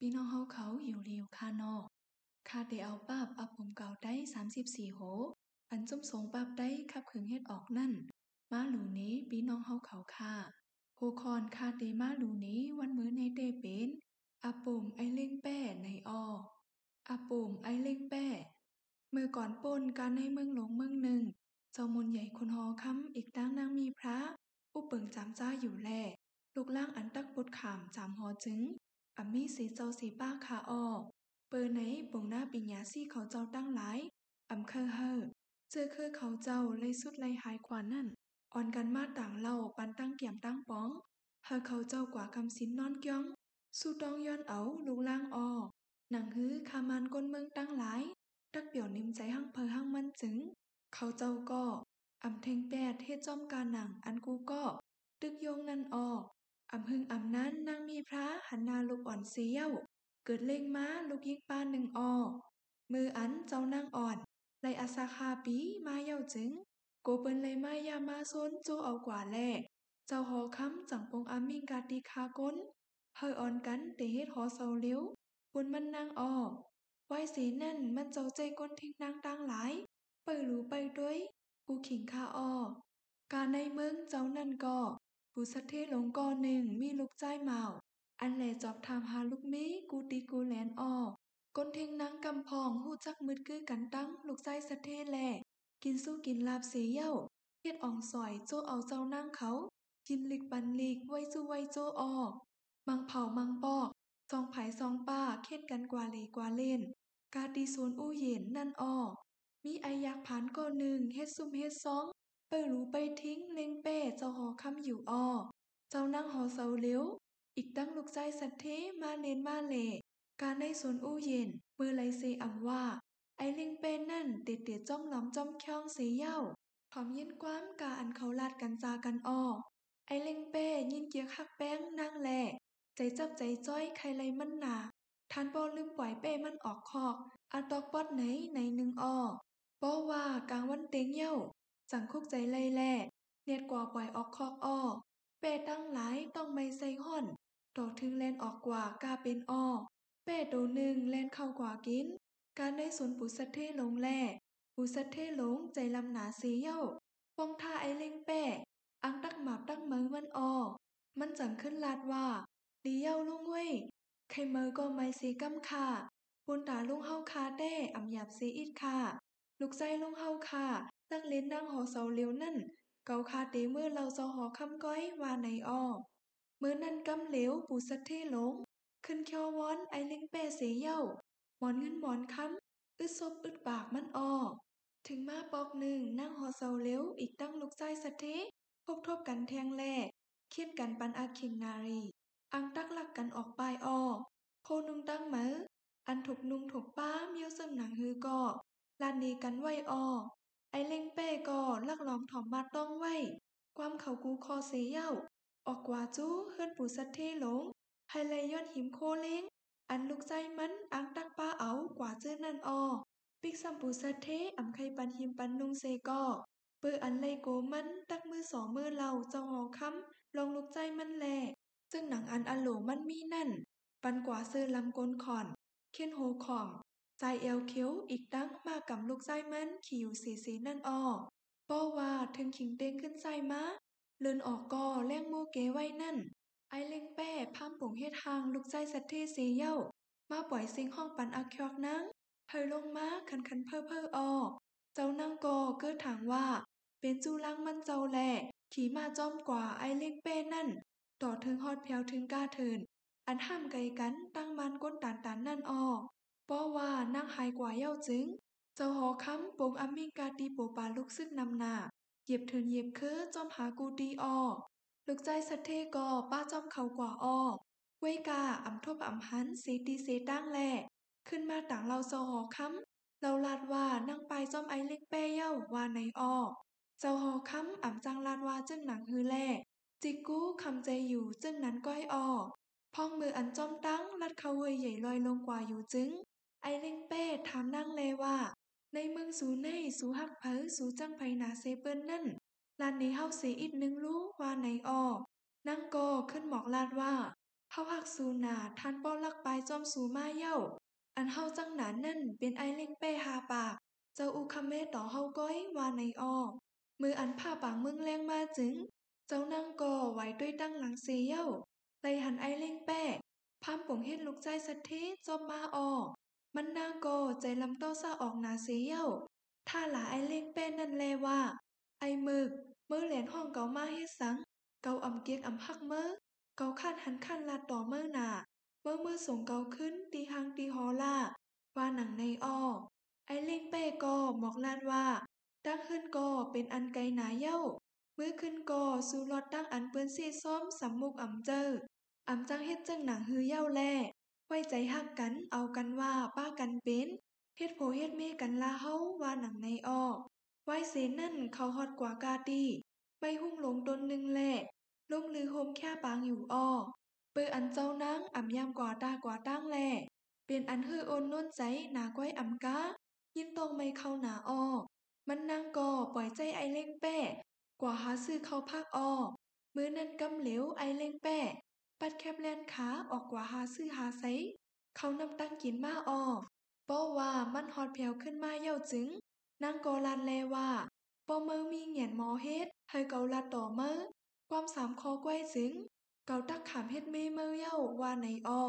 พี่น้องเฮาเขาอยู่ลีอยู่คานอคาเตเอาปับอับผมเก่าได้34โห อันจุ่มสงปับได้ขับขึงเฮ็ดออกนั่น มาหลูนี้พี่น้องเฮาเขาค่ะโฮคอนคาเตมาหลูนี้วันมื้อในเตเป็นอาปุ่มไอเล่งแป้ในอออาปุ่มไอเล่งแป้มือก่อนปนการในเมืองหลวงเมืองหนึ่ง เจ้ามนใหญ่คนหอค้ำอีกตั้งนางมีพระผู้เปิงจำจ้าอยู่แลลูกล่างอันตักปุดขามจำหอจึง อามีสีเจ้าสีป้าคาออเปิดไหนปงหน้าปิญญาซี่เขาเจ้าตั้งหลายอำเคอเฮอเจอคือเขาเจ้าเลยสุดเลยหายกว่านั่นอ่อนกันมาต่างเล่าปันตั้งเกี่ยมตั้งป้องเฮอเขาเจ้ากว่าคำสินนอนเกี้ยงสู้ต้องย้อนเอาลูกล่างออหนังฮื้อคามันก้นเมืองตั้งหลายตักเปี่ยวนิ่มใจหั่งเพอหั่งมันจึง เขาเจ้าก็อำเทงแปดเฮ็ดจอมกาหนังอันกูก็ ตึกโยงนั่นออก อำหึงอำนั้นนางมีพระหันนาลูกอ่อนเสียว เกิดเล่งม้าลูกยิกป้านหนึ่งออมืออันเจ้านางอ่อนไลอาซาคาปีมาเย้าจึงโกเปินเลยมายามาซนโจเอากว่าแลเจ้าหอคำจังปงอามิงกาติคาก้นเฮออ่อนกันเตเฮ็ดหอเซาเลี้ยวปุนมันนางออไว้สีนั่นมันเจ้าใจก้นทิ้งนางตั้งหลายเปิดรู้ไปด้วยกูขิงคาออการในเมืองเจ้านั่นก็ ผู้สัทเทหลงกอหนึ่งมีลูกใจเมา อันแหลจอบทำหาลูกมีกูตีกูแลนออก้นเทงนางกำพองหูจักมืดคือกันตั้งลูกใจสัทเทแหลกินสู้กินลาบเสียเย้าเฮ็ดอ่องสอยโจเอาเจ้านั่งเขากินลิกปันลิกไว้จู้ไว้โจออมังเผามังปอกซองไผซองป้าเค็ดกันกว่าเลกว่าเล่น กาตีสวนอู้เย็นนั่นออมีไอยักษ์ผานก็หนึ่งเฮ็ดซุ่มเฮ็ดซอง ไปรู้ไปทิ้งเล็งเป้เจ้าหอคำอยู่ออเจ้านั่งหอเสาเลี้ยว อีกตั้งลูกใจสัตเทมาเน้นมาเล การในสวนอู้เย็น เมื่อไลเซอำว่า ไอเล็งเป้นั่นเตียเตียจ้องหลอมจ้อมคองเสียเย้าถอมยินกว้ามกาอันเขาลาดกันจากันออไอเล็งเป้ยินเกียกฮักแป้งนั่งแหลใจจับใจจ้อยใครไรมันหนาทานบ่ลืมปล่อยเป้มันออกคอกอาตอกปอดไหนไหนหนึ่งออบ่ว่ากลางวันเต็งเย้า จังคุกใจไล่แล่เนียดกว่าปล่อยออกคอกอ้อ เป้ตั้งหลายต้องไม่ใส่ห่อนดอกถึงแลนออกกว่ากาเป็นอ้อ เป้โตหนึ่งแลนเข้ากว่ากิน การได้สนปุสัทเทลงแล่ปุสัทเทหลงใจลำหนาเสียเย้าปงท่าไอเล็งแป้ อังตักหมาบตักเมือมันอ้อ มันจังขึ้นลาดว่าดีเย้าลุงเว้ยใครเมอก็ไม่สีกำค่ะปุนตาลุงเฮาคาแต้อำหยาบเสียอิดค่ะ ลูกใจลุงเฮาค่ะ นักเล่นนั่งหอเสาเลียวนั่น เกาคาเตเมื่อเราเจ้าหอคำก้อยว่าในอ้อเมื่อนั้นกำเหลวปูสัทเทหลง ขึ้นเคียววอนไอเล็งแป้เสียเย้าหมอนเงินหมอนคำอึดซบอึดปากมันอ้อถึงมาปอกหนึ่งนั่งหอเสาเลี้ยวอีกตั้งลูกใจสัทเทพบทบกันแทงแลเคียดกันปันอาคิงนารี อังตักหลักกันออกปลายอ้อโคนุงตั้งเหมออันถกนุงถกป้าเมียวเสริมหนังฮือก็ลานนีกันไว้อ้อ ไอเล็งเป้ก็ลักล้อมถอมมาต้องไว้ ความเขากูคอเสียเย้า ออกกว่าจู้เฮือนปู่สัทเทหลงไฮไลยอดหิมโคเล้ง อันลูกใจมันอังตักป้าเอากว่าเจ้อนั่นออปิกซัมปูสัทเทอำไคปันหิมปันนุงเซก็เปื้ออันไลโกมันตักมือสองมือเราเจ้าหอคำลองลูกใจมันแลซึ่งหนังอันอันโหลมันมีนั่น ปันกว่าซื้อลำกลนขอน เขียนโหของ ใจเอลเขียวอีกตั้งมากับลูกใจมันขี่อยู่สีสีนั่นออป้อว่าถึงขิงเต้งขึ้นใจมาเลินออกก็แล่งโมเกไว้นั่น ไอเล็งแป้พามป่งเฮ็ดทางลูกใจสัตเทเสียเย้ามาปล่อยสิงห้องปันอักคอกนังเฮยลงมาคันคันเพ้อเพ้อออเจ้านางกอเกิดถางว่า เป็นจูลังมันเจ้าแหล่ขี่มาจอมกว่าไอเล็งเป้นั่น ต่อถึงฮอดแผวถึงกาเทินอันห้ามไกลกันตั้งมันก้นตานตานนั่นออ ป้อว่านั่งหายกว่าเย้าจึง เจ้าหอคำปงอมิงกาตีโปปาลูกซึกนำหนาเหยียบเทินเหยียบเคือจอมหากูตีออลูกใจสัทเทกอป้าจอมเขากว่าออเว้กาอำทบอำหันเสตีเสตั้งแหลขึ้นมาต่างเราเจ้าหอคำเราลาดว่านั่งไปจอมไอเล็กแป้เย้าว่าในออเจ้าหอคำอ่ำจังลาดว่าจึงหนังฮือแลจิกกู้คำใจอยู่จึงนั้นก้อยออพองมืออันจอมตั้งลัดเขาเวยใหญ่ลอยลงกว่าอยู่จึง ไอเล็งเป้ถามนั่งเลว่า ในเมืองสูในสูหักเผอสูจังไผนาเซเปิ้นนั่นลานในเฮาเสียอีกนึงรู้ว่าในออนั่งก็ขึ้นหมอกลาดว่าเฮาหักสูนาท่านป้อลักปายจอมสูมาเย้าอันเฮาจังหนานนั่นเป็นไอเล่งเป้หาปาก เจ้าอุคำเมต่อเฮาก้อยว่าในอ้อมืออันผ้าปางเมืองแรงมาจึง เจ้านางก่อไหวด้วยตั้งหลังเสียเย้าไลหันไอเล่งแป้พามป่งเฮ็ดลูกใจสัทธิจอมมาออ มันนางก่อใจลำเต้าซาออกหนาเสียเย้าถ้าหลาไอเล่งแป้นั่นแลว่า ไอมึกมือเหรียญห้องเกามาเฮ็ดสัง เกาอำเกียกอำพักเมื่อเกาคาดหันคันลาต่อเมื่อหนาเมื่อเมื่อส่งเกาขึ้นตีหังตีฮอล่าว่าหนังในอ้อไอเล่งเป้กอหมอกลาดว่าตั้งขึ้นกอเป็นอันไกลหนาเย้าเมื่อขึ้นกอสู่รอดตั้งอันเปื้อนซีซ้อมสำมุกอำเจออำจังเฮ็ดจังหนังฮือเย้าแล ไว้ใจฮักกัน เอากันว่าป้ากันเป็น เฮ็ดโผเฮ็ดเมกันลาเฮาว่าหนังในอ้อไว้เสนั่นเขาฮอดกว่ากาตีไม่หุ่งหลงตนหนึ่งแหละลงลือโฮมแค่ปางอยู่อ้อ เปืออันเจ้านางอ่ำยามกว่าตากว่าตั้งแหลเป็นอันฮือโอนน้นใจหนาก้อยอ่ำกายินตรงไม่เข้าหนาอ้อ มันนางก่อปล่อยใจไอเล่งแป้ กว่าหาซื้อเข้าภาคอ้อ มือนั้นกำเหลวไอเล่งแป้ ปัดแคบแลนขาออกกว่าหาซื้อหาไซเขานำตั้งกินมาอ้อป้อว่ามันฮอดแผวขึ้นมาเย้าจึง นางกอลันแลว่าปอเมือมีเหงียนหมอเฮ็ดให้เกาลัดต่อเมือความสามคอก้วยจึง เกาตักขามเฮ็ดเมเมือเย้าว่าในอ้อ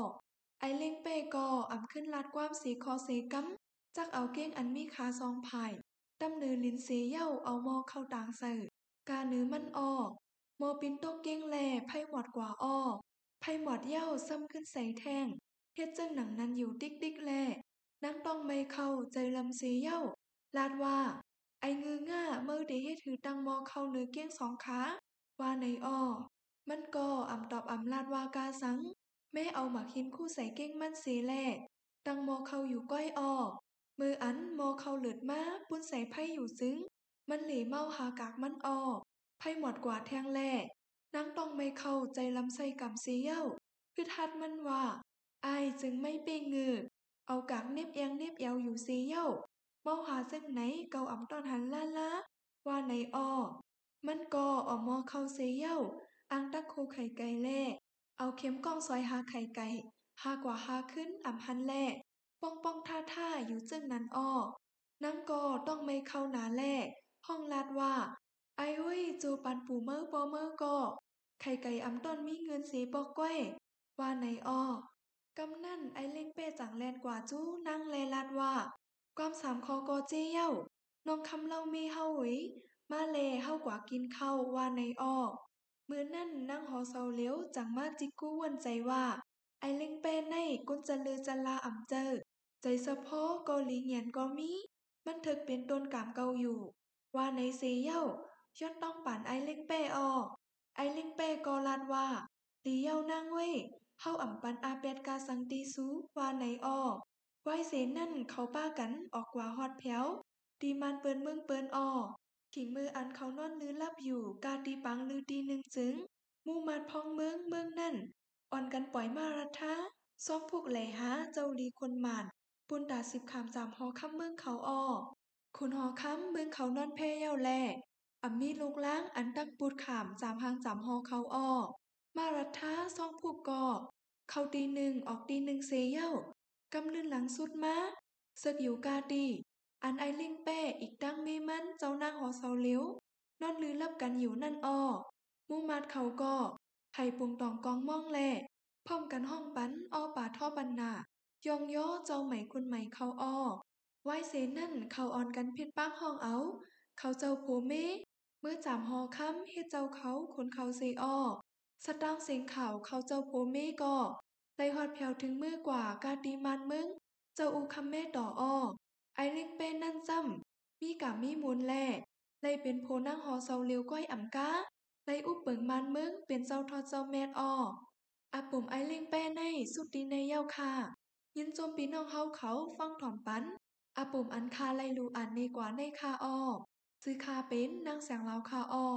ไอเล่งเป้กออ่ำขึ้นลาดความสีคอเสกัมจักเอาเก้งอันมีขาซองไผ่ตำเนือลินเสเย้าเอามอเข้าต่างเสิกาเนื้อมันอ้อมอปินตกเก้งแลไพ่หมดกว่าอ้อ ไพ่หมดเย้าซ้ำขึ้นใส่แท่ง เฮ็ดจังหนังนั้นอยู่ติ๊กติ๊กแลนังต้องไม่เข้าใจลำเสียเย้า ลาดว่า ไองือง่าเมื่อเดเฮ็ดถือตังมอเข้าเนื้อเก้งสองขา ว่าในอ้อ มันก็อ่ำตอบอ่ำลาดว่ากาสัง แม่เอาหมักหินคู่ใส่เก้งมันเสียแลตังมอเข้าอยู่ก้อยอ้อมืออันมอเข้าเหลือดมาปุ้นใส่ไพ่อยู่ซึ้ง มันเหลเมาหากากมันอ้อไพ่หมดกว่าแทงแล นางต้องไม่เข้าใจลำไส้กำเสียเย้าคือทัดมันว่าไอจึงไม่เป้งเงือเอากากเน็บเอียงเน็บเอวอยู่เสียเย้าเมาหาเส้นไหนเกาอ่ำตอนหันล่าล้าว่าในอ้อมันก็ออมอเข้าเสียเย้าอังตักโคไข่ไก่แล่เอาเข็มกล้องซอยหาไข่ไก่หากว่าหาขึ้นอ่ำหันแล่ป้องป้องท่าท่าอยู่จึงนั้นอ้อนังก็ต้องไม่เข้าหนาแล่ห้องลาดว่า ไอ้เว้ยจูปันปูเมอร์ปอเมอร์ก็ ไข่ไก่อำต้นมีเงินสีปอกก้อย ว่าในอ้อกำนั่นไอเล่งเป้จังแลนกว่าจู้นั่งแลลาดว่า ความสามคอกอเจี้เย้าน้องคำเล่ามีเฮาหวิมาเลเฮากว่ากินข้าวว่าในอ้อมือนั่นนั่งหอเซาเลี้ยวจังมาจิกกู้วนใจว่า ไอเล่งเป้ในกุนจะลือจะลาอ่ำเจอ ใจสะพอก็ลีเงียนก็มี มันถึกเป็นต้นกามเก่าอยู่ ว่าในเซเย้าย้อนต้องป่านไอเล่งเป้ออ ไอเล่งเป้ก็ลาดว่าลีเย้านั่งเว้ยเฮาอ่ำปันอาเป็ดกาสังตีซูว่าในอ้อไว้เสนนั่นเขาป้ากันออกกว่าฮอดแผวตีมันเปิ้นเมืองเปิ้นอ้อขิงมืออันเขานอนลือลับอยู่กาตีปังลือตีหนึ่งจึงมู่มาดพองเมืองเมืองนั่นอ่อนกันปล่อยมารัทะซ่องพวกแหล่หาเจ้าลีคนหมานปุนตาสิบขามสามหอค้ำเมืองเขาอ้อคุณหอค้ำเมืองเขานอนเพเย้าแล อ่ำมีลูกล้างอันตักปูดขามสามหางสามหอเขาอ้อมารัทะซ่องผูกกอเข้าตีหนึ่งออกตีหนึ่งเซเย้ากำลื่นหลังสุดมาเสกอยู่กาตีอันไอลิงแป้อีกตั้งเมมันเจ้านางหอเสาเลี้ยวนอนลือลับกันอยู่นั่นอ้อมูมาดเขาก็ไผ่ปุงตองกองม่องแหล่พร้อมกันห้องปันอ้อป่าท่อบันนายองย่อเจ้าไหมคุณไหมเขาอ้อไหวเสนั่นเขาอ่อนกันเพิษป้างห้องเอา เขาเจ้าโพเม มื่อจามหอค้ำเฮ็ดเจ้าเขาคนเขาเซอ้อสตางเสียงข่าวเขาเจ้าโพเมก็ไลฮอดแผวถึงมือกว่ากาตีมันมึง เจ้าอูคำแม่ต่ออ้อ ไอเล็งเป็นนั่นซ้ำมีกามีมูลแล่ไลเป็นโพนั่งหอเซาเลียวก้อยอ่ำกาไลอุบเปิงมันมึงเป็นเจ้าทอดเจ้าแม่อ้ออาปุ่มไอเล็งแป้ในสุดดีในเย้าค่ะ ยินโจมปีน้องเฮาเขาฟังถอมปันอาปุ่มอันคาไลลูอันในกว่าในคาอ้อ ซื้อคาเป็นนางแสงเลาคาอ้อ